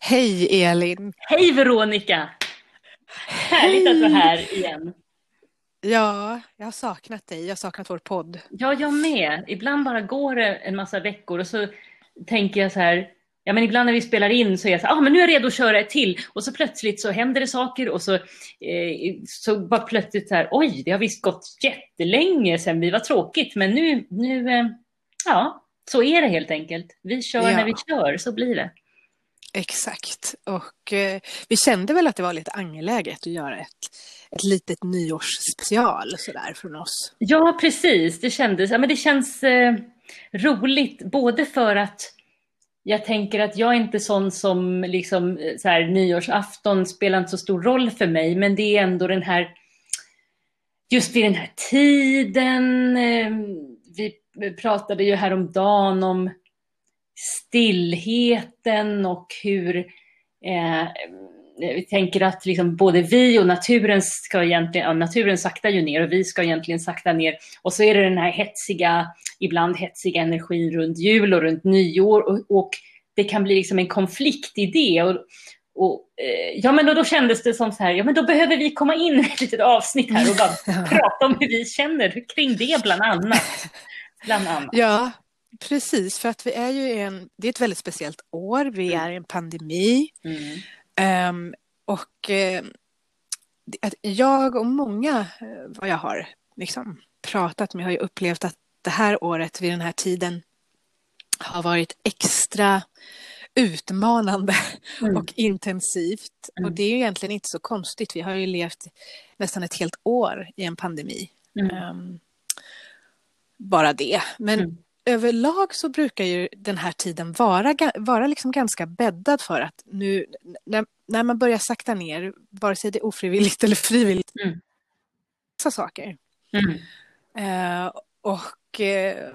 Hej Elin! Hej Veronica! Härligt att är här igen. Ja, jag har saknat dig. Jag har saknat vår podd. Ja, jag med. Ibland bara går det en massa veckor och så tänker jag så här, ja men ibland när vi spelar in så är jag så här, ah, men nu är jag redo att köra ett till. Och så plötsligt så händer det saker och så, eh, så bara plötsligt så här, oj, det har visst gått jättelänge sedan vi var tråkigt, men nu, nu eh, ja, så är det helt enkelt. Vi kör Ja. när vi kör, så blir det. Exakt. Och eh, vi kände väl att det var lite angeläget att göra ett, ett litet nyårsspecial sådär från oss. Ja, precis. Det kändes, ja, men det känns eh, roligt, både för att jag tänker att jag är inte sån som liksom eh, så här, nyårsafton spelar inte så stor roll för mig, men det är ändå den här, just vid den här tiden, eh, vi pratade ju häromdagen om stillheten och hur eh, vi tänker att liksom både vi och naturen ska egentligen, ja, naturen saktar ju ner och vi ska egentligen sakta ner. Och så är det den här hetsiga, ibland hetsiga energin runt jul och runt nyår och, och det kan bli liksom en konflikt i det. Och, och, eh, ja, men då, då kändes det som så här, ja men då behöver vi komma in i ett litet avsnitt här och bara prata om hur vi känner kring det bland annat. Bland annat. Ja, precis. För att vi är ju en, det är ett väldigt speciellt år. Vi är i en pandemi. Mm. Ehm, och det- att jag och många eh, vad jag har liksom pratat med har ju upplevt att det här året vid den här tiden har varit extra utmanande Mm. och intensivt. Mm. Och det är ju egentligen inte så konstigt. Vi har ju levt nästan ett helt år i en pandemi. Mm. Ehm, bara det. Men Mm. Överlag så brukar ju den här tiden vara, vara liksom ganska bäddad för att nu när, när man börjar sakta ner, vare sig det är ofrivilligt eller frivilligt, Mm. dessa saker. Mm. Eh, och eh,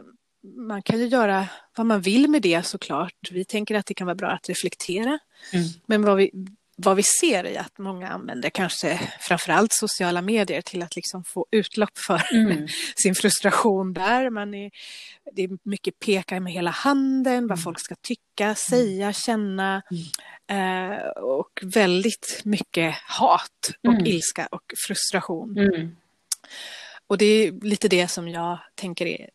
man kan ju göra vad man vill med det såklart. Vi tänker att det kan vara bra att reflektera. Mm. Men vad vi, vad vi ser är att många använder kanske framförallt sociala medier till att liksom få utlopp för Mm. sin frustration där. Man är, det är mycket peka med hela handen, vad Mm. folk ska tycka, säga, känna. Eh, och väldigt mycket hat och Mm. ilska och frustration. Mm. Och det är lite det som jag tänker är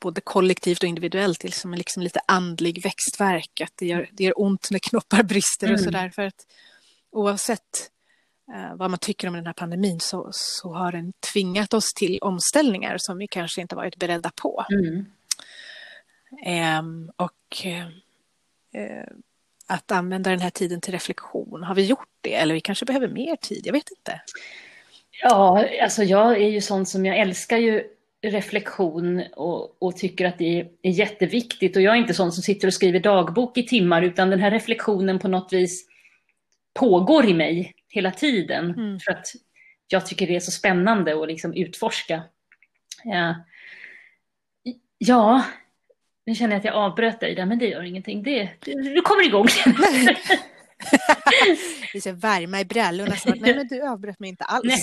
både kollektivt och individuellt, det är som en liksom lite andlig växtverk. Att det gör, det gör ont när knoppar brister och Mm. sådär. För att oavsett eh, vad man tycker om den här pandemin så, så har den tvingat oss till omställningar som vi kanske inte varit beredda på. Mm. Ehm, och eh, eh, att använda den här tiden till reflektion, har vi gjort det? Eller vi kanske behöver mer tid, jag vet inte. Ja, alltså jag är ju sån som jag älskar ju reflektion och, och tycker att det är, jätteviktigt. Och jag är inte sån som sitter och skriver dagbok i timmar, utan den här reflektionen på något vis pågår i mig hela tiden. Mm. För att jag tycker det är så spännande att liksom utforska. Ja, ja nu känner jag att jag avbröt dig där, men det gör ingenting. Det, du kommer igång. Vi ska värma i brallorna. som att, Nej, men du avbröt mig inte alls. Nej.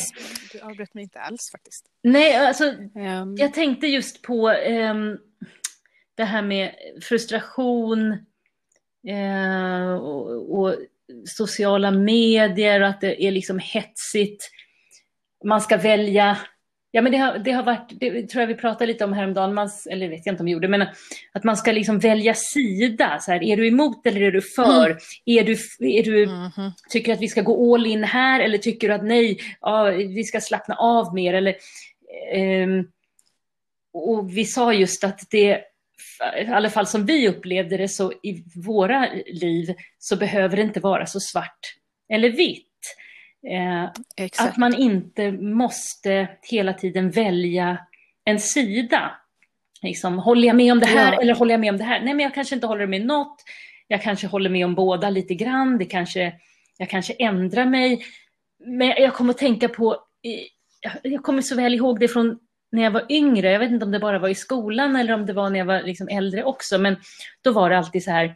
Du avbröt mig inte alls faktiskt. Nej, alltså Ehm, Jag tänkte just på ehm, det här med frustration eh, och, och sociala medier och att det är liksom hetsigt. Man ska välja, ja men det har, det har varit, det tror jag vi pratade lite om häromdagen, man, eller vet jag inte om vi gjorde, men att man ska liksom välja sida. Så här, är du emot eller är du för? Är du, är du, mhm. Tycker att vi ska gå all in här eller tycker du att nej, ja, vi ska slappna av mer? Eller, ehm, och vi sa just att det, i alla fall som vi upplevde det så i våra liv så behöver det inte vara så svart eller vitt. Eh, att man inte måste hela tiden välja en sida. Liksom, håller jag med om det här Ja. eller håller jag med om det här? Nej, men jag kanske inte håller med något. Jag kanske håller med om båda lite grann. Det kanske, jag kanske ändrar mig. Men jag kommer att tänka på, jag kommer så väl ihåg det från när jag var yngre. Jag vet inte om det bara var i skolan eller om det var när jag var liksom äldre också. Men då var det alltid så här,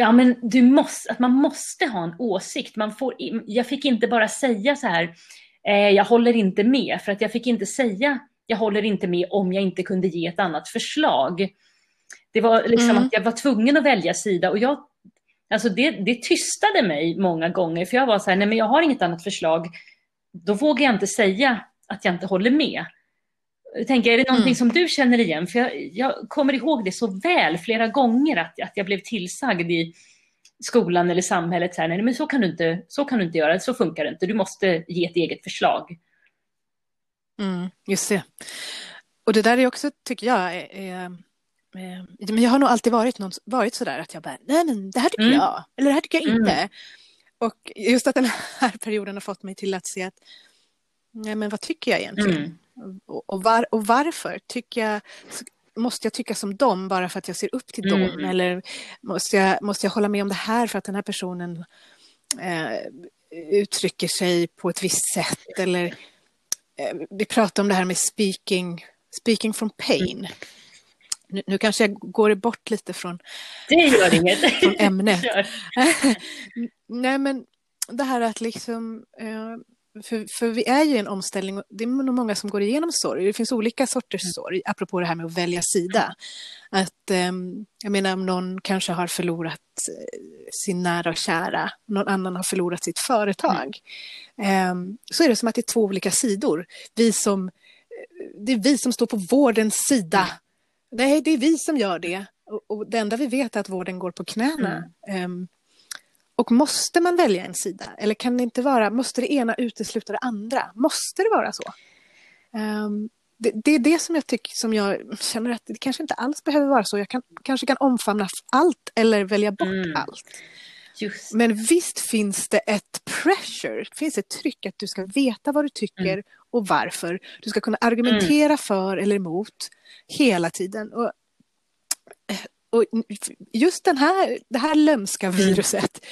Ja, men du måste, att man måste ha en åsikt. Man får, jag fick inte bara säga så här, eh, jag håller inte med, för att jag fick inte säga, jag håller inte med om jag inte kunde ge ett annat förslag. Det var liksom Mm. att jag var tvungen att välja sida och jag Alltså det, det tystade mig många gånger, för jag var så här, nej men jag har inget annat förslag. Då vågar jag inte säga att jag inte håller med. Jag tänker, är det någonting mm. som du känner igen? För jag, jag, kommer ihåg det så väl flera gånger att, att jag blev tillsagd i skolan eller samhället, så här, nej men så kan, du inte, så kan du inte göra, så funkar det inte, du måste ge ett eget förslag. Mm, just det. Och det där är också, tycker jag, är, är men jag har nog alltid varit, någon, varit sådär att jag bara, nej men det här tycker mm. jag, eller det här tycker jag inte. Mm. Och just att den här perioden har fått mig till att se att, nej men vad tycker jag egentligen? Mm. Och, var, och varför tycker jag, måste jag tycka som dem bara för att jag ser upp till dem? Mm. Eller måste jag, måste jag hålla med om det här för att den här personen eh, uttrycker sig på ett visst sätt? Eller eh, vi pratar om det här med speaking, speaking from pain. Mm. Nu, nu, kanske jag går bort lite från, det gör från ämnet. Nej, men det här att liksom... Eh, för, för vi är ju i en omställning och det är nog många som går igenom sorg. Det finns olika sorters mm. sorg, apropå det här med att välja sida. Att, eh, jag menar om någon kanske har förlorat eh, sin nära och kära, någon annan har förlorat sitt företag. Mm. Eh, så är det som att det är två olika sidor. Vi som, eh, det är vi som står på vårdens sida. Nej, det är vi som gör det. Och, och det enda vi vet är att vården går på knäna. Mm. Um, och måste man välja en sida? Eller kan det inte vara, måste det ena utesluta det andra? Måste det vara så? Um, det, det, är det som jag tycker, som jag känner att det kanske inte alls behöver vara så. Jag kan, kanske kan omfamna allt eller välja bort mm. allt. Just. Men visst finns det ett pressure, finns ett tryck att du ska veta vad du tycker mm. och varför. Du ska kunna argumentera mm. för eller emot hela tiden. Och, och just den här, det här lömska mm. viruset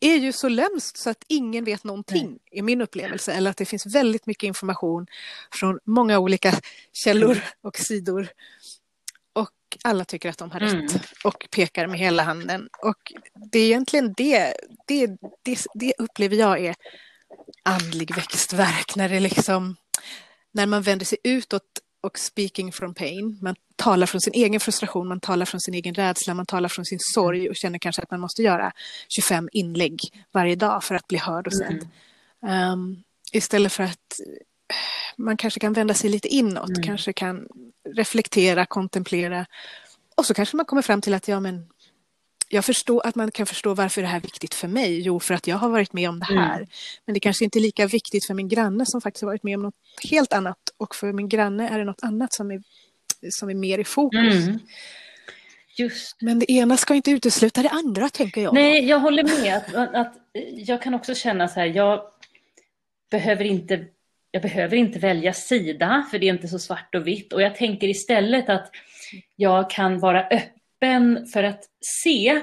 är ju så lömskt så att ingen vet någonting mm. i min upplevelse. Eller att det finns väldigt mycket information från många olika källor mm. och sidor. Och alla tycker att de har rätt mm. och pekar med hela handen. Och det är egentligen det, det, det, det upplever jag är andlig växtverk. När det liksom, när man vänder sig utåt och speaking from pain. Man talar från sin egen frustration, man talar från sin egen rädsla, man talar från sin sorg och känner kanske att man måste göra 25 inlägg varje dag för att bli hörd och sedd. Mm. Um, istället för att man kanske kan vända sig lite inåt, mm. kanske kan reflektera, kontemplera och så kanske man kommer fram till att ja men jag förstår att man kan förstå varför det här är viktigt för mig. Jo, för att jag har varit med om det här. Mm. Men det kanske inte är lika viktigt för min granne som faktiskt har varit med om något helt annat. Och för min granne är det något annat som är, som är mer i fokus. Mm. Just. Men det ena ska inte utesluta det andra, tänker jag. Nej, jag håller med. Att, att, jag kan också känna så här, jag behöver inte jag behöver inte välja sida, för det är inte så svart och vitt. Och jag tänker istället att jag kan vara öppen öppen för att se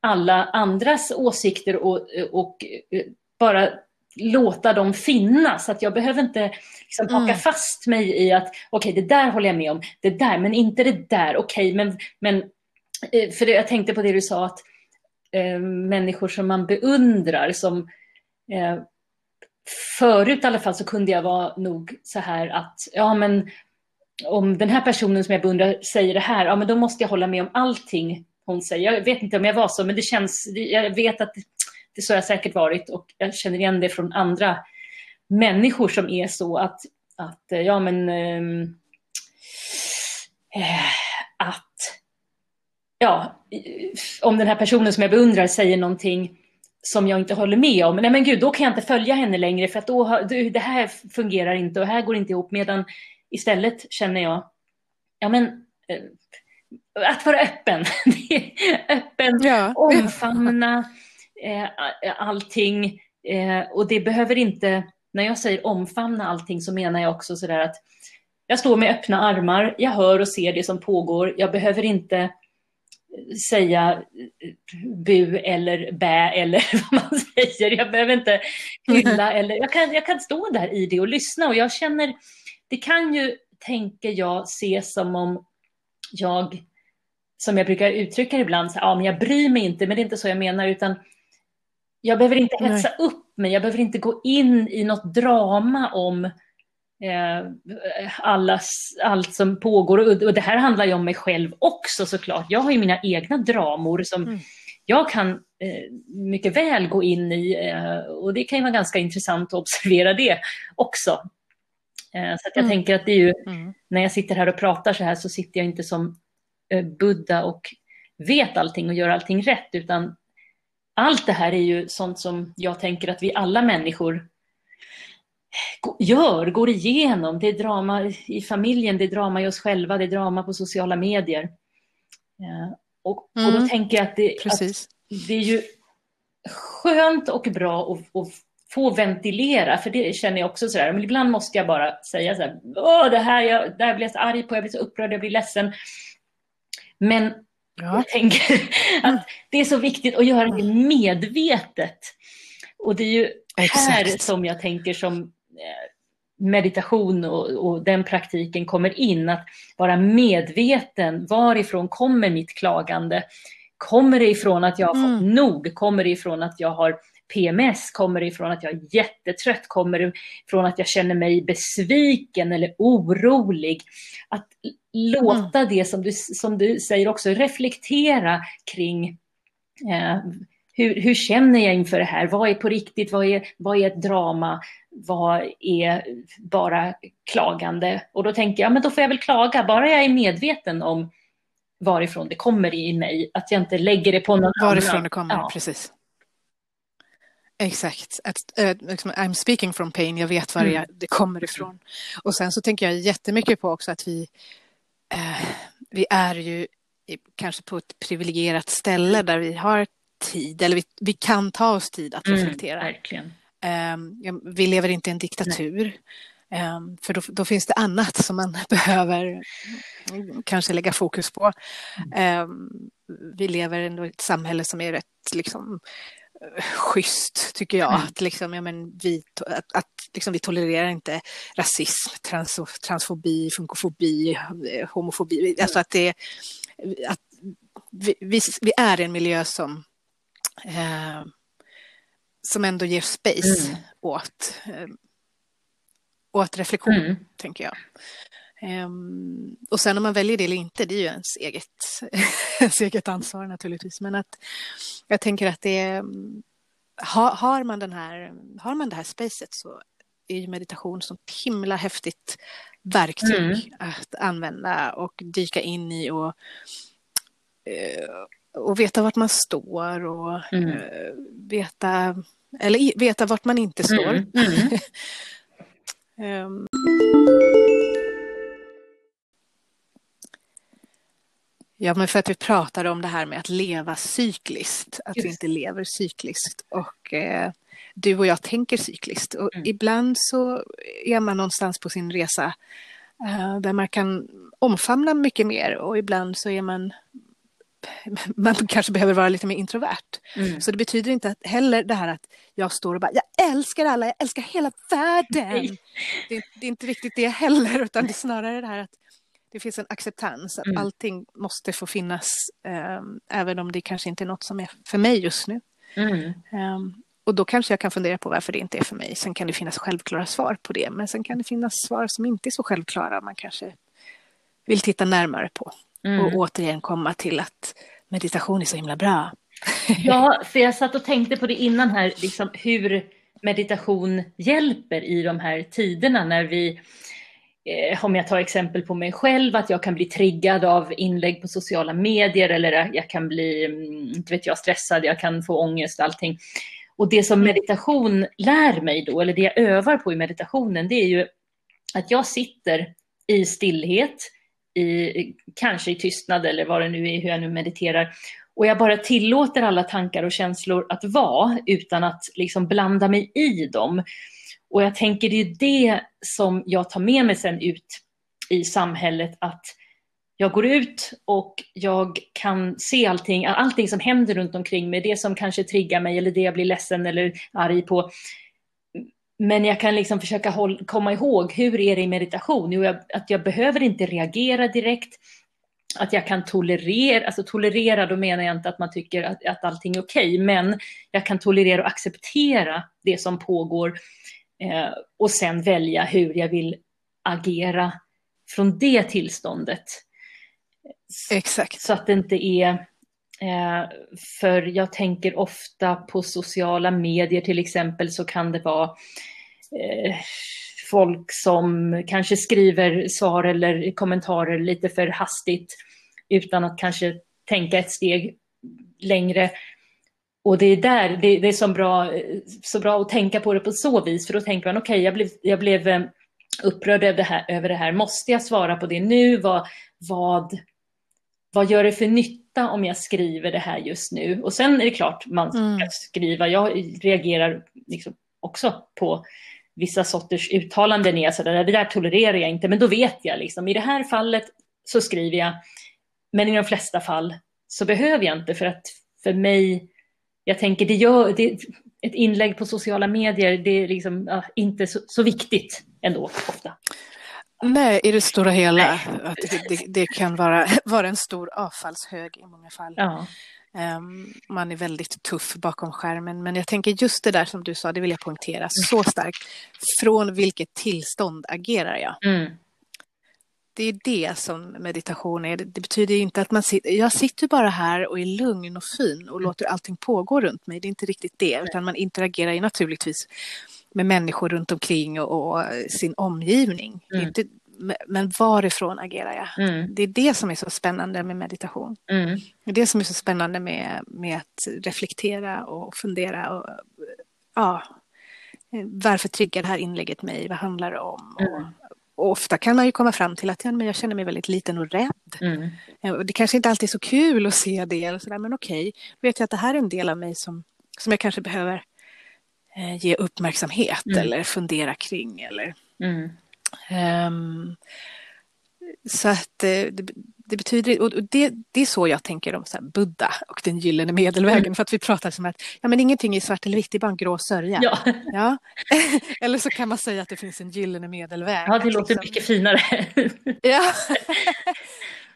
alla andras åsikter och, och eh, bara låta dem finnas. Att jag behöver inte liksom haka mm. fast mig i att okej, okay, det där håller jag med om, det där, men inte det där, okej, okay, men, men eh, för det, jag tänkte på det du sa att eh, människor som man beundrar, som eh, förut i alla fall så kunde jag vara nog så här att ja men om den här personen som jag beundrar säger det här, ja men då måste jag hålla med om allting hon säger. Jag vet inte om jag var så, men det känns, jag vet att det så har jag säkert varit och jag känner igen det från andra människor som är så att, att eh, ja men äh, att ja, om den här personen som jag beundrar säger någonting som jag inte håller med om, nej men gud, då kan jag inte följa henne längre för att då, det här fungerar inte och här går inte ihop. Medan istället känner jag, ja men eh, att vara öppen. öppen, ja. omfamna eh, allting. Eh, och det behöver inte, när jag säger omfamna allting så menar jag också sådär att jag står med öppna armar, jag hör och ser det som pågår. Jag behöver inte säga bu eller bä eller vad man säger. Jag behöver inte hylla eller jag kan, jag kan stå där i det och lyssna och jag känner det kan ju, tänker jag, ses som om jag, som jag brukar uttrycka det ibland, så, ja, men jag bryr mig inte, men det är inte så jag menar, utan jag behöver inte hetsa Nej. upp mig, jag behöver inte gå in i något drama om eh, allas, allt som pågår. Och, och, det här handlar ju om mig själv också såklart. Jag har ju mina egna dramor som mm. jag kan eh, mycket väl gå in i, eh, och det kan ju vara ganska intressant att observera det också. Eh, så att jag mm. tänker att det är ju, mm. när jag sitter här och pratar så här så sitter jag inte som eh, Buddha och vet allting och gör allting rätt, utan allt det här är ju sånt som jag tänker att vi alla människor gör, går igenom. Det är drama i familjen, det är drama i oss själva, det är drama på sociala medier. Och, mm. och då mm. tänker jag att det, att det är ju skönt och bra att, att få ventilera, för det känner jag också sådär, men ibland måste jag bara säga så här, Åh, det här, jag, det här blir jag så arg på, jag blir så upprörd, jag blir ledsen. Men ja. jag tänker att det är så viktigt att göra det medvetet. Och det är ju Exakt. här som jag tänker som eh, meditation och, och, den praktiken kommer in, att vara medveten, varifrån kommer mitt klagande? Kommer det ifrån att jag har fått mm. nog? Kommer det ifrån att jag har PMS? Kommer det ifrån att jag är jättetrött? Kommer det ifrån att jag känner mig besviken eller orolig? Att låta mm. det som du, som du säger också reflektera kring eh, hur, hur, känner jag inför det här? Vad är på riktigt? Vad är, vad är ett drama? Vad är bara klagande? Och då tänker jag, men då får jag väl klaga, bara jag är medveten om varifrån det kommer i mig, att jag inte lägger det på någon varifrån annan. Varifrån det kommer, ja. precis. Exakt. Att, uh, liksom, I'm speaking from pain, jag vet var mm. det kommer ifrån. Och sen så tänker jag jättemycket på också att vi, uh, vi är ju kanske på ett privilegierat ställe där vi har tid, eller vi, vi kan ta oss tid att mm, reflektera. Mm, verkligen. Um, vi lever inte i en diktatur. Um, för då, då, finns det annat som man behöver kanske lägga fokus på. Um, vi lever ändå i ett samhälle som är rätt liksom, schysst, tycker jag. Mm. Att, liksom, ja, men vi, att, att liksom, vi tolererar inte rasism, trans, transfobi, funkofobi, eh, homofobi. Alltså att det att vi, vi, vi är en miljö som eh, som ändå ger space mm. åt, eh, åt reflektion, mm. tänker jag. Um, och sen om man väljer det eller inte, det är ju ens eget, ens eget ansvar naturligtvis. Men att jag tänker att det är, har, har, man den här, har man det här spacet så är ju meditation så himla häftigt verktyg mm. att använda och dyka in i och, eh, och veta vart man står och mm. uh, veta, eller veta vart man inte står. Mm. um. Ja, men för att vi pratade om det här med att leva cykliskt, att Just. vi inte lever cykliskt. Och eh, du och jag tänker cykliskt. Och mm. ibland så är man någonstans på sin resa eh, där man kan omfamna mycket mer och ibland så är man man kanske behöver vara lite mer introvert. Mm. Så det betyder inte att, heller det här att jag står och bara, jag älskar alla, jag älskar hela världen. Det, det, är inte riktigt det heller, utan det är snarare det här att det finns en acceptans, att mm. allting måste få finnas, um, även om det kanske inte är något som är för mig just nu. Mm. Um, och då kanske jag kan fundera på varför det inte är för mig. Sen kan det finnas självklara svar på det, men sen kan det finnas svar som inte är så självklara, man kanske vill titta närmare på. Mm. Och återigen komma till att meditation är så himla bra. ja, för jag satt och tänkte på det innan här, liksom hur meditation hjälper i de här tiderna när vi, eh, om jag tar exempel på mig själv, att jag kan bli triggad av inlägg på sociala medier eller jag kan bli, mm, inte vet jag, stressad, jag kan få ångest, allting. Och det som meditation lär mig då, eller det jag övar på i meditationen, det är ju att jag sitter i stillhet, i, kanske i tystnad eller vad det nu är, hur jag nu mediterar. Och jag bara tillåter alla tankar och känslor att vara utan att liksom blanda mig i dem. Och jag tänker det är det som jag tar med mig sen ut i samhället, att jag går ut och jag kan se allting, allting som händer runt omkring mig, det som kanske triggar mig eller det jag blir ledsen eller arg på. Men jag kan liksom försöka håll, komma ihåg, hur är det i meditation? Jo, jag, att jag behöver inte reagera direkt. Att jag kan tolerera, alltså tolerera, då menar jag inte att man tycker att, att allting är okej, okay, men jag kan tolerera och acceptera det som pågår eh, och sen välja hur jag vill agera från det tillståndet. Exakt. Så att det inte är Eh, för jag tänker ofta på sociala medier till exempel så kan det vara eh, folk som kanske skriver svar eller kommentarer lite för hastigt utan att kanske tänka ett steg längre. Och det är där, det, det är så bra, så bra att tänka på det på så vis, för då tänker man okej, okay, jag blev, jag blev eh, upprörd över det, här, över det här, måste jag svara på det nu? Vad, vad, vad gör det för nytta om jag skriver det här just nu? Och sen är det klart man ska mm. skriva, jag reagerar liksom också på vissa sorters uttalanden är sådär, det där tolererar jag inte, men då vet jag liksom, i det här fallet så skriver jag, men i de flesta fall så behöver jag inte för att för mig, jag tänker det gör, det, ett inlägg på sociala medier, det är liksom ja, inte så, så, viktigt ändå ofta. Nej, i det stora hela, det, det, det, kan vara, vara en stor avfallshög i många fall. Ja. Um, man är väldigt tuff bakom skärmen, men jag tänker just det där som du sa, det vill jag poängtera så starkt. Från vilket tillstånd agerar jag? Mm. Det är det som meditation är. Det, betyder inte att man sitter, jag sitter bara här och är lugn och fin och mm. låter allting pågå runt mig. Det är inte riktigt det, utan man interagerar ju naturligtvis med människor runt omkring och, och sin omgivning. Mm. Inte, men varifrån agerar jag? Mm. Det är det som är så spännande med meditation. Mm. Det är det som är så spännande med, med att reflektera och fundera. Och, ja, varför triggar det här inlägget mig? Vad handlar det om? Mm. Och, och, ofta kan man ju komma fram till att ja, men jag känner mig väldigt liten och rädd. Mm. Det kanske inte alltid är så kul att se det, eller så där, men okej, vet jag att det här är en del av mig som, som jag kanske behöver eh, ge uppmärksamhet Mm. eller fundera kring. Eller, Mm. Um, så att eh, det, det betyder, och det, det är så jag tänker om så här Buddha och den gyllene medelvägen, Mm. för att vi pratar som att ja, men ingenting är svart eller vitt, det är bara en grå sörja. Ja. Ja. eller så kan man säga att det finns en gyllene medelväg. ja, det låter liksom- mycket finare. Ja.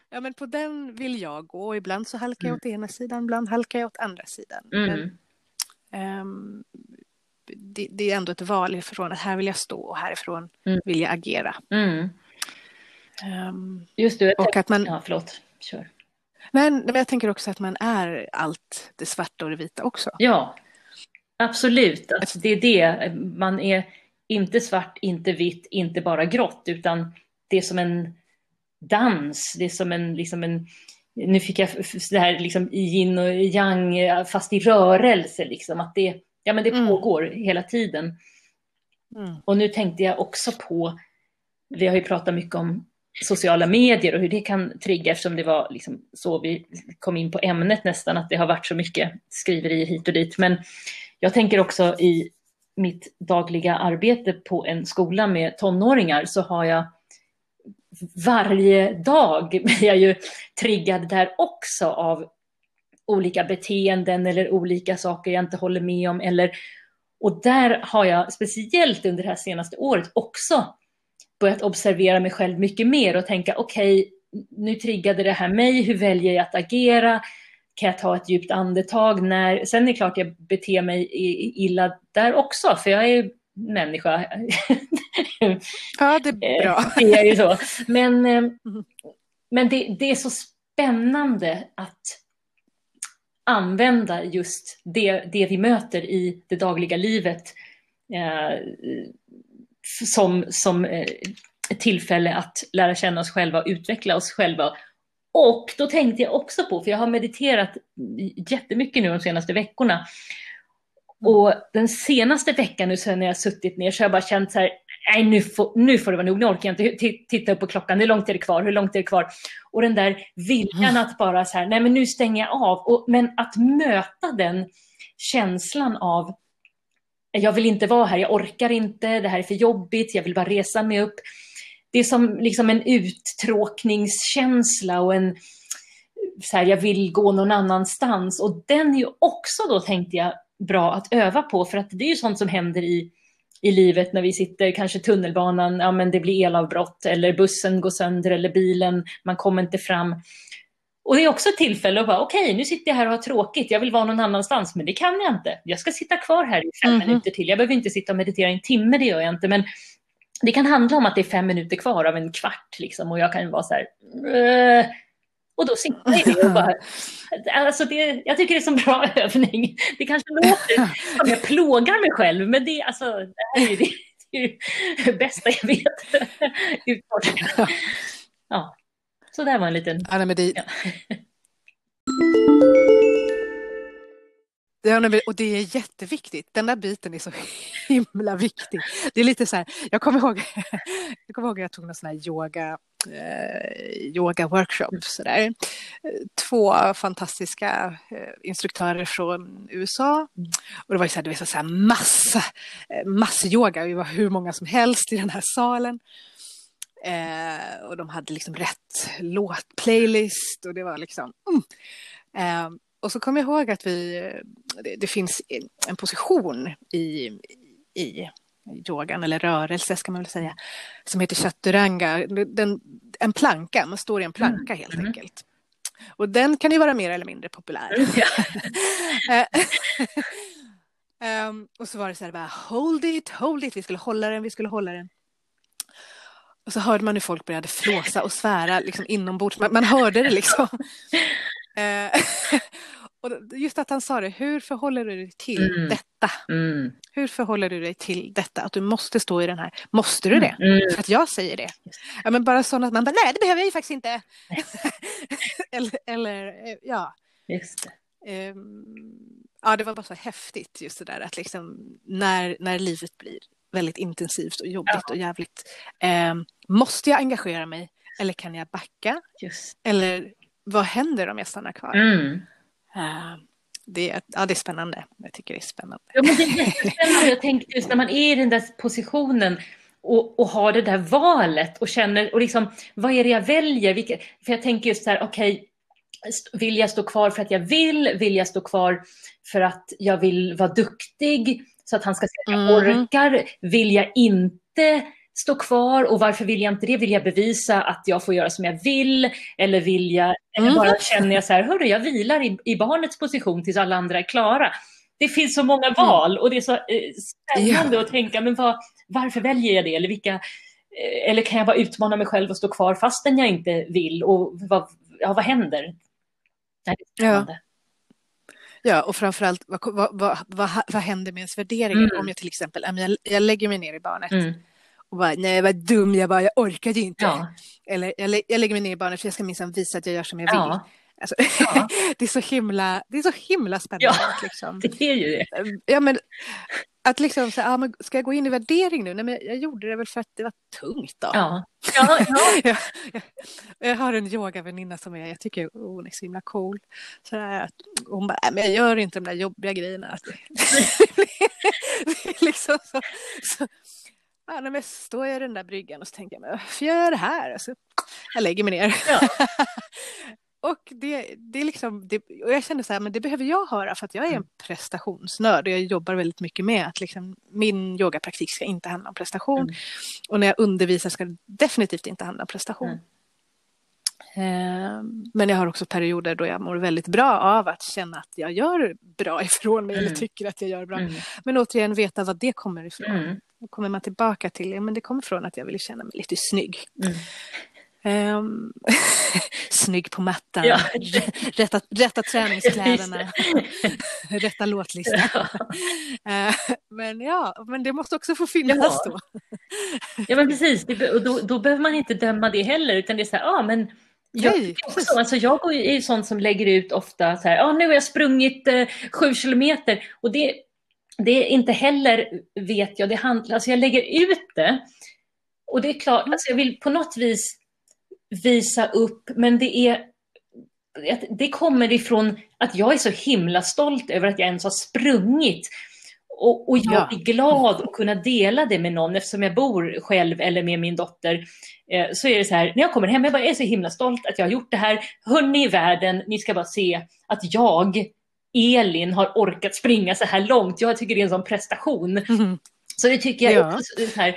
ja, men på den vill jag gå. Ibland så halkar jag åt ena sidan, ibland halkar jag åt andra sidan. Men, Mm. ehm, det, det är ändå ett val ifrån att här vill jag stå och härifrån Mm. vill jag agera. Mm. Ehm, Just det. och att man, Ja, förlåt. Kör. men, men jag tänker också att man är allt det svarta och det vita också. Ja, absolut. Alltså, det är det. Man är inte svart, inte vitt, inte bara grått, utan det är som en dans. Det är som en, liksom en nu fick jag det här liksom yin och yang fast i rörelse, liksom, att det, ja, men det Mm. pågår hela tiden. Mm. Och nu tänkte jag också på, vi har ju pratat mycket om sociala medier och hur det kan trigga eftersom det var liksom så vi kom in på ämnet nästan, att det har varit så mycket skriverier hit och dit. Men jag tänker också i mitt dagliga arbete på en skola med tonåringar så har jag varje dag blir jag ju triggad där också av olika beteenden eller olika saker jag inte håller med om. Eller, och där har jag speciellt under det här senaste året också börjat observera mig själv mycket mer och tänka okej, nu triggade det här mig, hur väljer jag att agera? Kan jag ta ett djupt andetag? När... Sen är det klart jag beter mig illa där också, för jag är människa. Ja, det är bra. Eh, Det är ju så. Men, eh, men det, det är så spännande att använda just det, det vi möter i det dagliga livet eh, som, som eh, ett tillfälle att lära känna oss själva och utveckla oss själva. Och då tänkte jag också på, för jag har mediterat jättemycket nu de senaste veckorna. Och den senaste veckan nu sen när jag suttit ner så har jag bara känt så här, nej nu får, nu får det vara nog, nu orkar jag inte titta upp på klockan, hur långt är det kvar, hur långt är det kvar? Och den där viljan att bara så här, nej men nu stänger jag av. Och, men att möta den känslan av, jag vill inte vara här, jag orkar inte, det här är för jobbigt, jag vill bara resa mig upp. Det är som liksom en uttråkningskänsla och en, så här, jag vill gå någon annanstans. Och den är ju också då, tänkte jag, bra att öva på, för att det är ju sånt som händer i, i livet när vi sitter, kanske tunnelbanan, ja men det blir elavbrott, eller bussen går sönder, eller bilen, man kommer inte fram. Och det är också ett tillfälle att bara, okej, nu sitter jag här och har tråkigt, jag vill vara någon annanstans, men det kan jag inte. Jag ska sitta kvar här i fem Mhm. minuter till. Jag behöver inte sitta och meditera en timme, det gör jag inte, men det kan handla om att det är fem minuter kvar av en kvart, liksom, och jag kan vara så här, "Äh, Och då sitter jag i det och bara... Alltså det, jag tycker det är så bra övning. Det kanske låter som jag plågar mig själv, men det, alltså, det här är det, det, är det bästa jag vet. Ja. Så det var en liten... Ja, nej, men det... Ja. Ja, och det är jätteviktigt. Den där biten är så himla viktig. Det är lite så här, jag kommer ihåg, jag kommer ihåg att jag tog någon sån här yoga, eh, yoga workshop. Så där. Två fantastiska eh, instruktörer från USA. Och det var ju så här, det var så här massa, eh, massyoga. Vi var hur många som helst i den här salen. Eh, och de hade liksom rätt låtplaylist och det var liksom... Mm. Eh, och så kommer jag ihåg att vi, det, det, finns en position i, i yogan, eller rörelse ska man väl säga, som heter chaturanga. Den, en planka, man står i en planka helt mm. enkelt. Och den kan ju vara mer eller mindre populär. um, och så var det så här bara, hold it, hold it, vi skulle hålla den, vi skulle hålla den. Och så hörde man hur folk började flåsa och svära liksom inombords. Man, man hörde det liksom. Eh, och just att han sa det, hur förhåller du dig till mm. detta? Mm. Hur förhåller du dig till detta? Att du måste stå i den här, måste du det? Mm. För att jag säger det. Ja, men bara sådana att man bara, nej det behöver jag ju faktiskt inte. eller, eller, eh, ja. Just det. Um, ja, det var bara så häftigt just det där att liksom när, när livet blir väldigt intensivt och jobbigt ja. och jävligt. Um, måste jag engagera mig eller kan jag backa? Just. Eller vad händer om jag stannar kvar? Mm. Uh, det, ja, det är spännande. Jag tycker det är spännande. Ja, men det är jättespännande. Jag tänkte just när man är i den där positionen och, och har det där valet och känner, och liksom, vad är det jag väljer? Vilka, för jag tänker just så här, okej, okay, vill jag stå kvar för att jag vill? Vill jag stå kvar för att jag vill vara duktig så att han ska se att jag mm. orkar? Vill jag inte stå kvar och varför vill jag inte det? Vill jag bevisa att jag får göra som jag vill? Eller vill jag, eller mm. bara känner jag så här, hörru, jag vilar i, i barnets position tills alla andra är klara. Det finns så många mm. val och det är så eh, spännande ja. att tänka, men vad, varför väljer jag det? Eller, vilka, eh, eller kan jag bara utmana mig själv och stå kvar fastän jag inte vill? Och vad, ja, vad händer? Nej, det är ja. Ja, och framförallt vad, vad, vad, vad, vad händer med ens värderingar mm. om jag till exempel, jag, jag lägger mig ner i barnet mm och bara, nej vad dum jag var, jag orkade inte. Ja. Eller jag, jag, lägger mig ner i barnet för jag ska minsann visa att jag gör som jag vill. Ja. Alltså, ja. det, är så himla, det är så himla spännande. Ja, liksom. det är ju det. Ja, men, att liksom säga, ah, ska jag gå in i värdering nu? Nej, men jag gjorde det väl för att det var tungt då. Ja. Ja, ja. jag, jag, jag, har en yogaväninna som är, jag tycker hon är så himla cool. Så där, hon bara, men jag gör inte de där jobbiga grejerna. liksom så, så, Ja, när jag står jag i den där bryggan och så tänker jag, men varför gör jag det här? Alltså, jag lägger mig ner. Ja. Och det, det är liksom, det, och jag känner så här, men det behöver jag höra för att jag är en mm. prestationsnörd och jag jobbar väldigt mycket med att liksom, min yogapraktik ska inte handla om prestation. Mm. Och när jag undervisar ska det definitivt inte handla om prestation. Mm. Ehm, men jag har också perioder då jag mår väldigt bra av att känna att jag gör bra ifrån mig mm. eller tycker att jag gör bra. Mm. Men återigen veta vad det kommer ifrån. Mm. Då kommer man tillbaka till, ja men det kommer från att jag vill känna mig lite snygg. Um, snygg på mattan, ja. rätta, rätta träningskläderna, rätta låtlistan. Ja. Uh, men ja, men det måste också få finnas ja. då. ja men precis, det, och då, då behöver man inte döma det heller utan det är så här, ja men jag, också, alltså jag är ju sån som lägger ut ofta så här, ja nu har jag sprungit eh, sju kilometer och det, det är inte heller, vet jag, det handlar, alltså jag lägger ut det och det är klart, alltså jag vill på något vis visa upp, men det är det kommer ifrån att jag är så himla stolt över att jag ens har sprungit. Och, och jag ja. är glad att kunna dela det med någon eftersom jag bor själv eller med min dotter. Eh, så är det så här, när jag kommer hem, jag bara är så himla stolt att jag har gjort det här. Hörni i världen, ni ska bara se att jag, Elin, har orkat springa så här långt. Jag tycker det är en sån prestation. Mm. Så det tycker jag ja. också så här.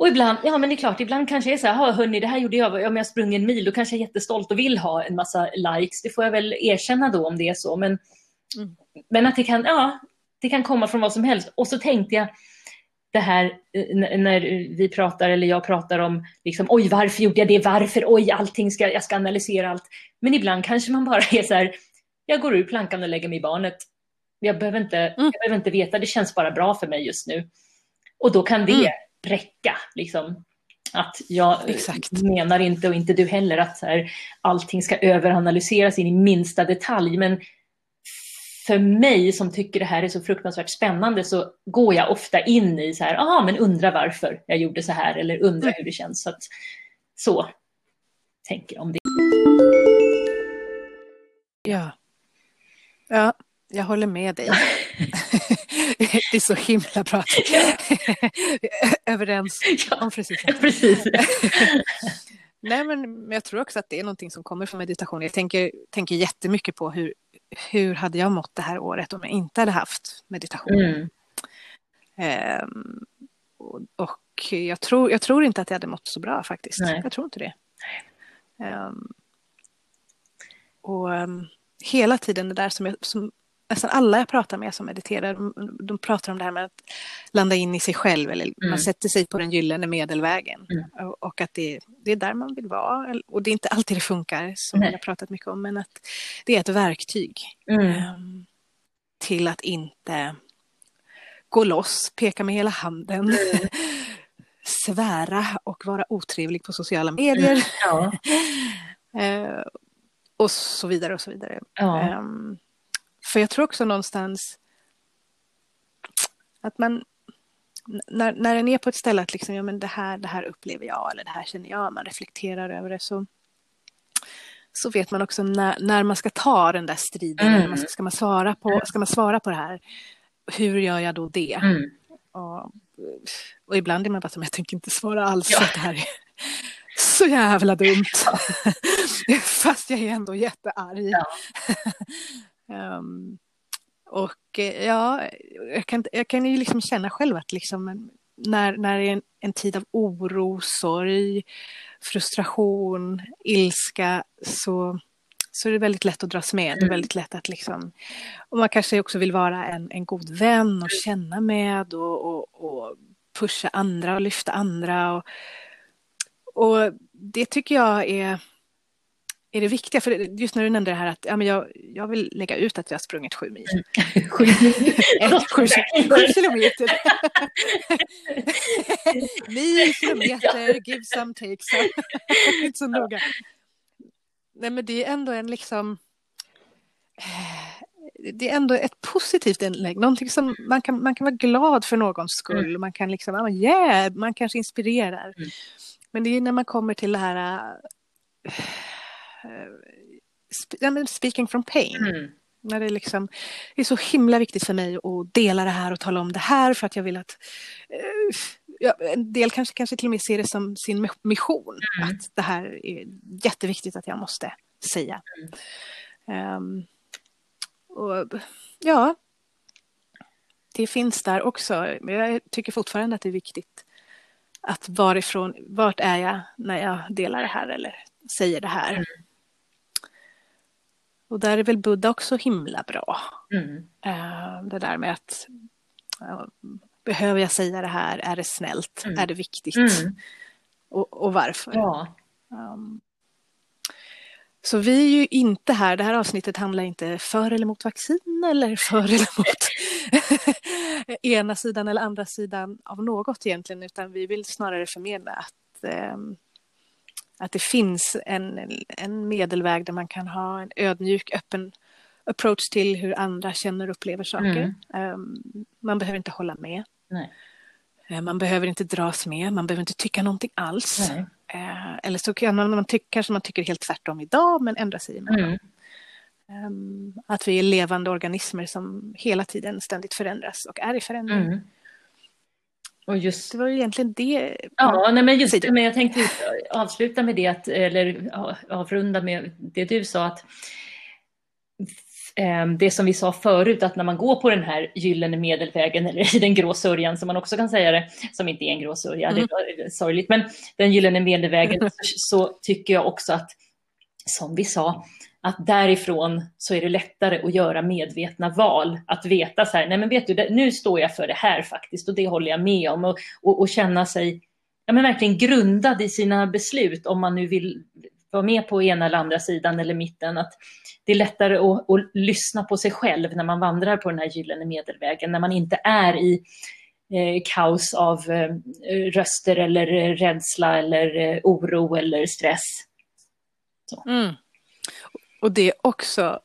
Och ibland, ja men det är klart, ibland kanske jag är så här, hörni, det här gjorde jag, om jag sprang en mil, då kanske jag är jättestolt och vill ha en massa likes. Det får jag väl erkänna då om det är så. Men, mm. men att det kan, ja, det kan komma från vad som helst. Och så tänkte jag, det här eh, när vi pratar eller jag pratar om liksom, oj varför gjorde jag det, varför, oj allting ska, jag ska analysera allt. Men ibland kanske man bara är så här, jag går ur plankan och lägger mig i barnet. Jag behöver inte, mm. jag behöver inte veta, det känns bara bra för mig just nu. Och då kan det mm. Räcka. Liksom. Att jag Exakt. menar inte, och inte du heller, att så här, allting ska överanalyseras in i minsta detalj. Men för mig som tycker det här är så fruktansvärt spännande så går jag ofta in i så här, aha, men undrar varför jag gjorde så här eller undrar mm. hur det känns. Så, att, så tänker jag om det. Ja. Ja, jag håller med dig. det är så himla bra. Överens om precis. Ja, precis. Nej, men jag tror också att det är någonting som kommer från meditation. Jag tänker, tänker jättemycket på hur, hur hade jag mått det här året om jag inte hade haft meditation. Mm. Um, och, jag, tror, jag tror inte att jag hade mått så bra faktiskt. Nej. Jag tror inte det. Um, och um, hela tiden det där som, jag, som nästan alla jag pratar med som mediterar, de, de, pratar om det här med att landa in i sig själv eller mm. man sätter sig på den gyllene medelvägen mm. och, och, att det, det, är där man vill vara. Och det är inte alltid det funkar som Nej. jag pratat mycket om, men att det är ett verktyg um, till att inte gå loss, peka med hela handen, mm. svära och vara otrevlig på sociala medier. Ja. uh, och så vidare och så vidare. Ja. Um, för jag tror också någonstans att man, när, när den är på ett ställe att liksom, ja, men det, här, det här upplever jag eller det här känner jag, man reflekterar över det så, så vet man också när, när man ska ta den där striden, mm. man ska, ska, man svara på, ska man svara på det här, hur gör jag då det? Mm. Och, och, ibland är man bara som, jag tänker inte svara alls, ja. det här är så jävla dumt. Ja. Fast jag är ändå jättearg. Ja. Um, och eh, ja, jag kan, jag kan ju liksom känna själv att liksom när, när det är en, en tid av oro, sorg, frustration, ilska så, så är det väldigt lätt att dras med. Det är mm. väldigt lätt att liksom, och man kanske också vill vara en, en god vän och känna med och, och, och pusha andra och lyfta andra. Och, och det tycker jag är är det viktiga, för just när du nämnde det här att ja, men jag, jag vill lägga ut att jag har sprungit sju mil. sju, sju, sju kilometer. mil, kilometer, give some, take some. Inte så noga. Nej men det är ändå en liksom eh, det är ändå ett positivt inlägg, någonting som man kan, man kan vara glad för någons skull, mm. man kan liksom, yeah, man kanske inspirerar. Mm. Men det är när man kommer till det här uh, speaking from pain. Mm. När det, liksom, det är så himla viktigt för mig att dela det här och tala om det här för att jag vill att uh, ja, en del kanske, kanske till och med ser det som sin mission. Mm. Att det här är jätteviktigt att jag måste säga. Mm. Um, och ja, det finns där också. Men jag tycker fortfarande att det är viktigt att varifrån, vart är jag när jag delar det här eller säger det här. Mm. Och där är väl Buddha också himla bra. Mm. Uh, det där med att behöver jag säga det här? Är det snällt? Mm. Är det viktigt? Mm. Och, och, varför? Ja. Um, så vi är ju inte här, det här avsnittet handlar inte för eller mot vaccin eller för eller mot ena sidan eller andra sidan av något egentligen, utan vi vill snarare förmedla att um, att det finns en, en medelväg där man kan ha en ödmjuk, öppen approach till hur andra känner och upplever saker. Mm. Um, man behöver inte hålla med. Uh, man behöver inte dras med, man behöver inte tycka någonting alls. Uh, eller så kan man, man tyck, kanske man tycker helt tvärtom idag men ändra sig imorgon. Mm. Um, att vi är levande organismer som hela tiden ständigt förändras och är i förändring. Mm. Och just... Det var egentligen det. Ja, nej, men just det, men jag tänkte avsluta med det, att, eller avrunda med det du sa, att ehm, det som vi sa förut, att när man går på den här gyllene medelvägen, eller i den grå sörjan som man också kan säga det, som inte är en grå sörja, mm. det är sorgligt, men den gyllene medelvägen, så, så tycker jag också att, som vi sa, att därifrån så är det lättare att göra medvetna val. Att veta så här, nej men vet du, nu står jag för det här faktiskt och det håller jag med om. Och, och, och känna sig ja, men verkligen grundad i sina beslut om man nu vill vara med på ena eller andra sidan eller mitten. Att det är lättare att, att lyssna på sig själv när man vandrar på den här gyllene medelvägen, när man inte är i eh, kaos av eh, röster eller eh, rädsla eller eh, oro eller stress. Mm. Och det är också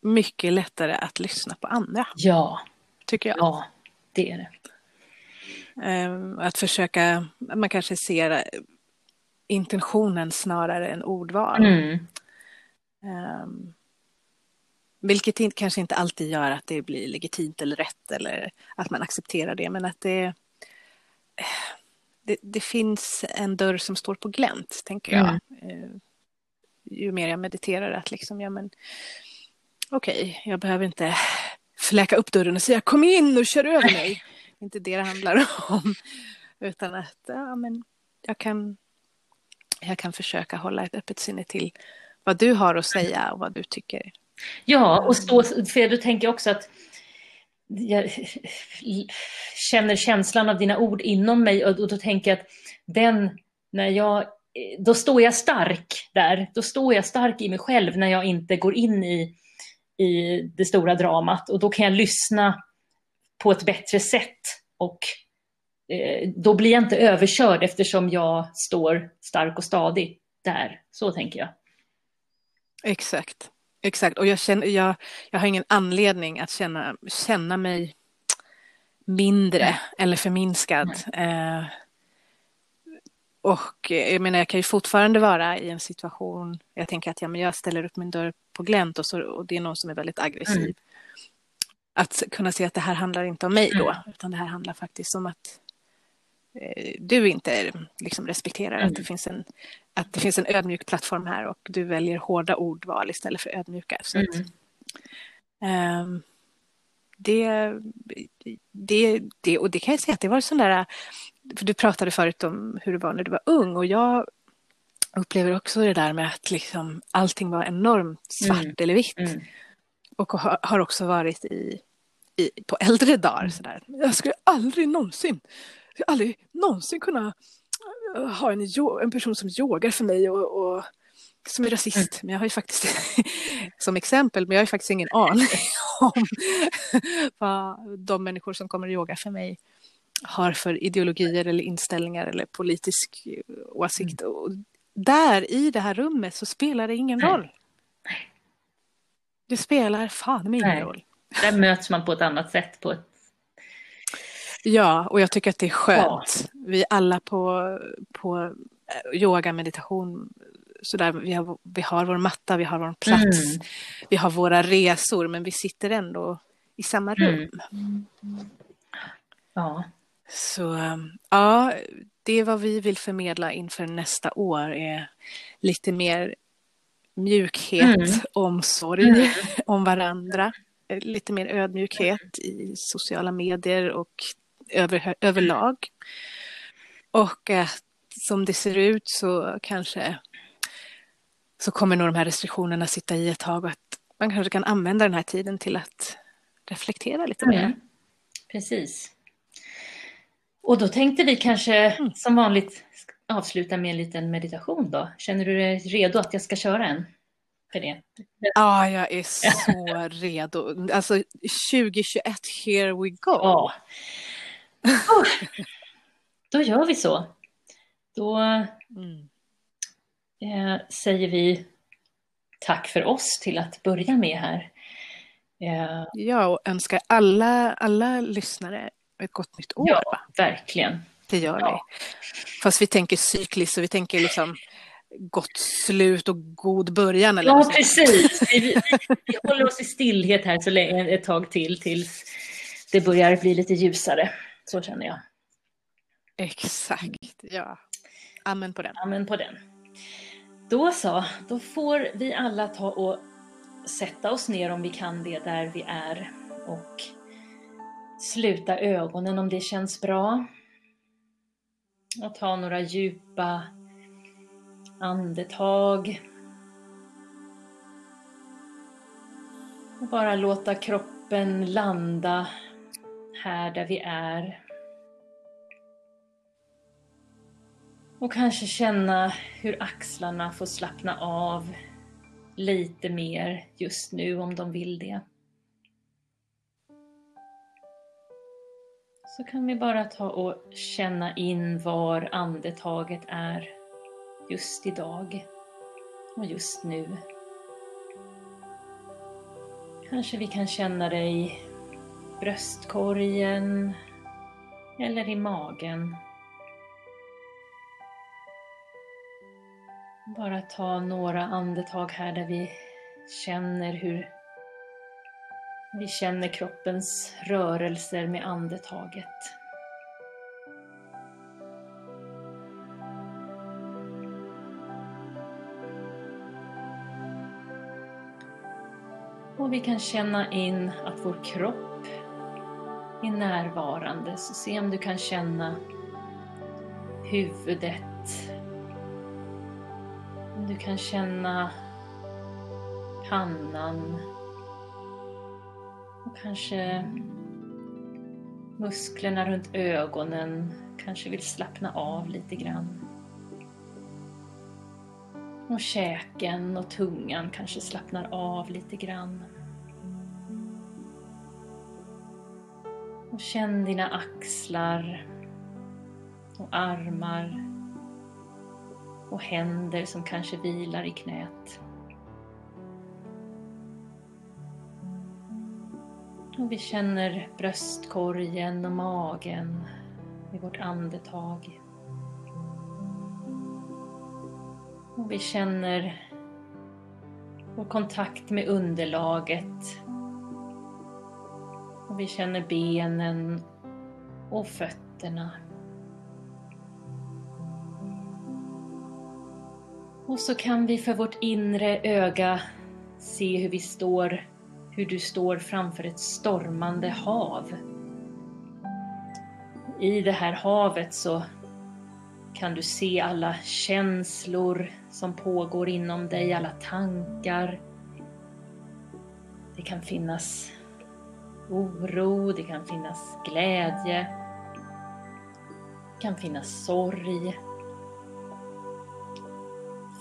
mycket lättare att lyssna på andra. Ja. Tycker jag. Ja, det är det. Ehm, att försöka, man kanske ser intentionen snarare än ordval. Mm. Um, vilket inte, kanske inte alltid gör att det blir legitimt eller rätt eller att man accepterar det, men att det, det, det finns en dörr som står på glänt, tänker jag. Mm. Ju mer jag mediterar, att liksom, ja men okej, okay, jag behöver inte fläka upp dörren och säga kom in och kör över mig. Det är inte det det handlar om. Utan att ja, men jag, kan, jag kan försöka hålla ett öppet sinne till vad du har att säga och vad du tycker. Ja, och stå, för du tänker också att jag känner känslan av dina ord inom mig och då tänker jag att den, när jag, då står jag stark där, då står jag stark i mig själv när jag inte går in i, i det stora dramat och då kan jag lyssna på ett bättre sätt och eh, då blir jag inte överkörd eftersom jag står stark och stadig där. Så tänker jag. Exakt. Exakt, och jag, känner, jag, jag har ingen anledning att känna, känna mig mindre Nej. eller förminskad. Eh, och jag menar, jag kan ju fortfarande vara i en situation, jag tänker att ja, men jag ställer upp min dörr på glänt och, så, och det är någon som är väldigt aggressiv. Mm. Att kunna se att det här handlar inte om mig då, mm. utan det här handlar faktiskt om att eh, du inte liksom respekterar mm. att, det finns en, att det finns en ödmjuk plattform här och du väljer hårda ordval istället för ödmjuka. Så att, um, det, det, det, och det kan jag säga att det var sån där, för du pratade förut om hur det var när du var ung och jag upplever också det där med att liksom allting var enormt svart mm. eller vitt. Mm. Och har, också varit i, i, på äldre dagar sådär. Jag skulle aldrig någonsin skulle aldrig någonsin kunna eh, ha en, en person som yogar för mig och, och som är rasist. Mm. Men jag har ju faktiskt, som exempel, men jag har ju faktiskt ingen aning om vad de människor som kommer att yoga för mig har för ideologier eller inställningar eller politisk eh, åsikt. Mm. Och där i det här rummet så spelar det ingen roll. Det spelar fan ingen Nej. roll. Där möts man på ett annat sätt, på ett Ja, och jag tycker att det är skönt. Ja. Vi alla på, på eh, yoga, meditation, så där, vi, har, vi har vår matta, vi har vår plats, mm. vi har våra resor, men vi sitter ändå i samma mm. rum. Mm. Ja. Så ja, det är vad vi vill förmedla inför nästa år är lite mer mjukhet, mm. omsorg mm. om varandra, lite mer ödmjukhet i sociala medier och över, överlag. Och att som det ser ut så kanske så kommer nog de här restriktionerna sitta i ett tag och att man kanske kan använda den här tiden till att reflektera lite mer. Mm. Precis. Och då tänkte vi kanske mm. som vanligt avsluta med en liten meditation då. Känner du dig redo att jag ska köra en? För det? Ja, jag är så redo. Alltså 2021, here we go. Ja. Då gör vi så. Då mm. eh, säger vi tack för oss till att börja med här. Eh, ja, och önskar alla, alla lyssnare ett gott nytt år. Ja, va? verkligen. Det gör ja. vi. Fast vi tänker cykliskt, så vi tänker liksom gott slut och god början. Eller ja, precis. Vi, vi, vi, håller oss i stillhet här så länge, ett tag till tills det börjar bli lite ljusare. Så känner jag. Exakt, ja. Amen på den. Amen på den. Då så, då får vi alla ta och sätta oss ner om vi kan det där vi är och sluta ögonen om det känns bra. Och ta några djupa andetag. Och bara låta kroppen landa här där vi är. Och kanske känna hur axlarna får slappna av lite mer just nu om de vill det. Så kan vi bara ta och känna in var andetaget är just idag och just nu. Kanske vi kan känna dig bröstkorgen eller i magen. Bara ta några andetag här där vi känner hur vi känner kroppens rörelser med andetaget. Och vi kan känna in att vår kropp är närvarande. Så se om du kan känna huvudet. Om du kan känna pannan. Och kanske musklerna runt ögonen kanske vill slappna av lite grann. Och käken och tungan kanske slappnar av lite grann. Och känn dina axlar och armar och händer som kanske vilar i knät. Vi känner bröstkorgen och magen i vårt andetag. Och vi känner vår kontakt med underlaget. Och vi känner benen och fötterna. Och så kan vi för vårt inre öga se hur vi står, hur du står framför ett stormande hav. I det här havet så kan du se alla känslor som pågår inom dig, alla tankar. Det kan finnas oro, det kan finnas glädje, det kan finnas sorg,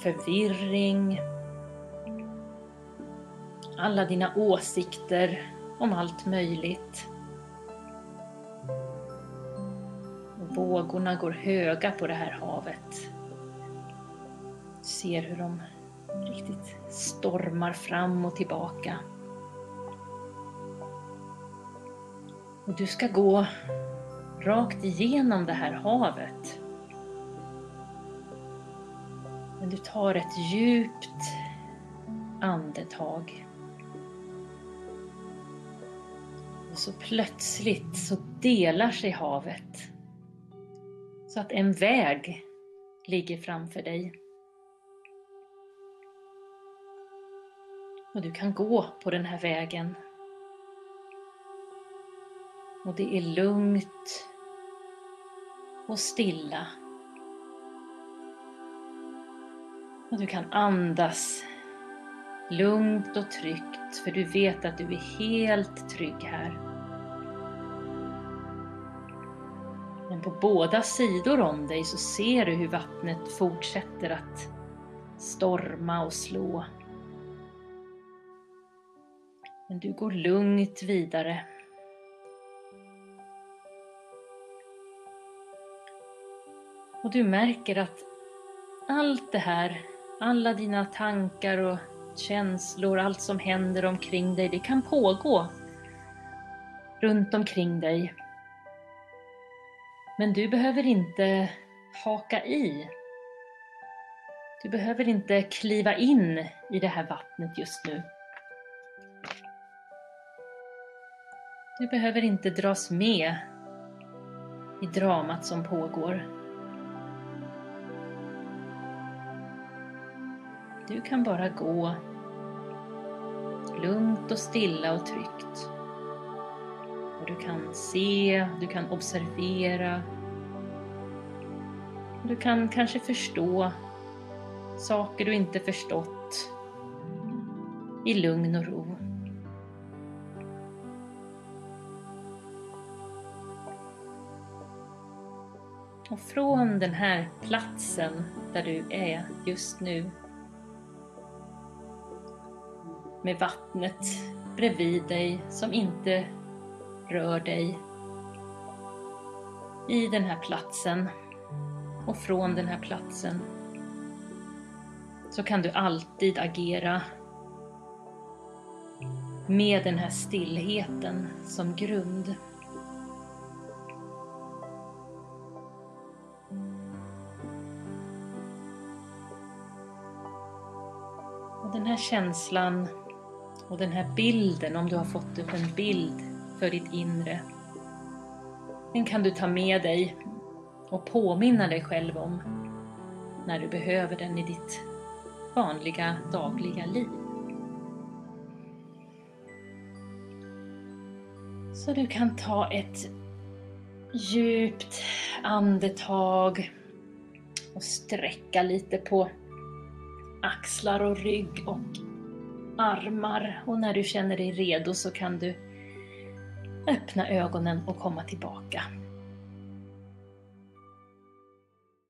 förvirring, alla dina åsikter om allt möjligt. Vågorna går höga på det här havet. Du ser hur de riktigt stormar fram och tillbaka. Och du ska gå rakt igenom det här havet. Men du tar ett djupt andetag. Så plötsligt så delar sig havet så att en väg ligger framför dig. Och du kan gå på den här vägen. Och det är lugnt och stilla. Och du kan andas lugnt och tryggt för du vet att du är helt trygg här. Men på båda sidor om dig så ser du hur vattnet fortsätter att storma och slå. Men du går lugnt vidare. Och du märker att allt det här, alla dina tankar och känslor, allt som händer omkring dig, det kan pågå runt omkring dig. Men du behöver inte haka i. Du behöver inte kliva in i det här vattnet just nu. Du behöver inte dras med i dramat som pågår. Du kan bara gå lugnt och stilla och tryggt. Du kan se, du kan observera. Du kan kanske förstå saker du inte förstått i lugn och ro. Och från den här platsen där du är just nu med vattnet bredvid dig som inte rör dig i den här platsen och från den här platsen så kan du alltid agera med den här stillheten som grund. Och den här känslan och den här bilden, om du har fått upp en bild för ditt inre, den kan du ta med dig och påminna dig själv om när du behöver den i ditt vanliga dagliga liv. Så du kan ta ett djupt andetag och sträcka lite på axlar och rygg och armar. Och när du känner dig redo så kan du öppna ögonen och komma tillbaka.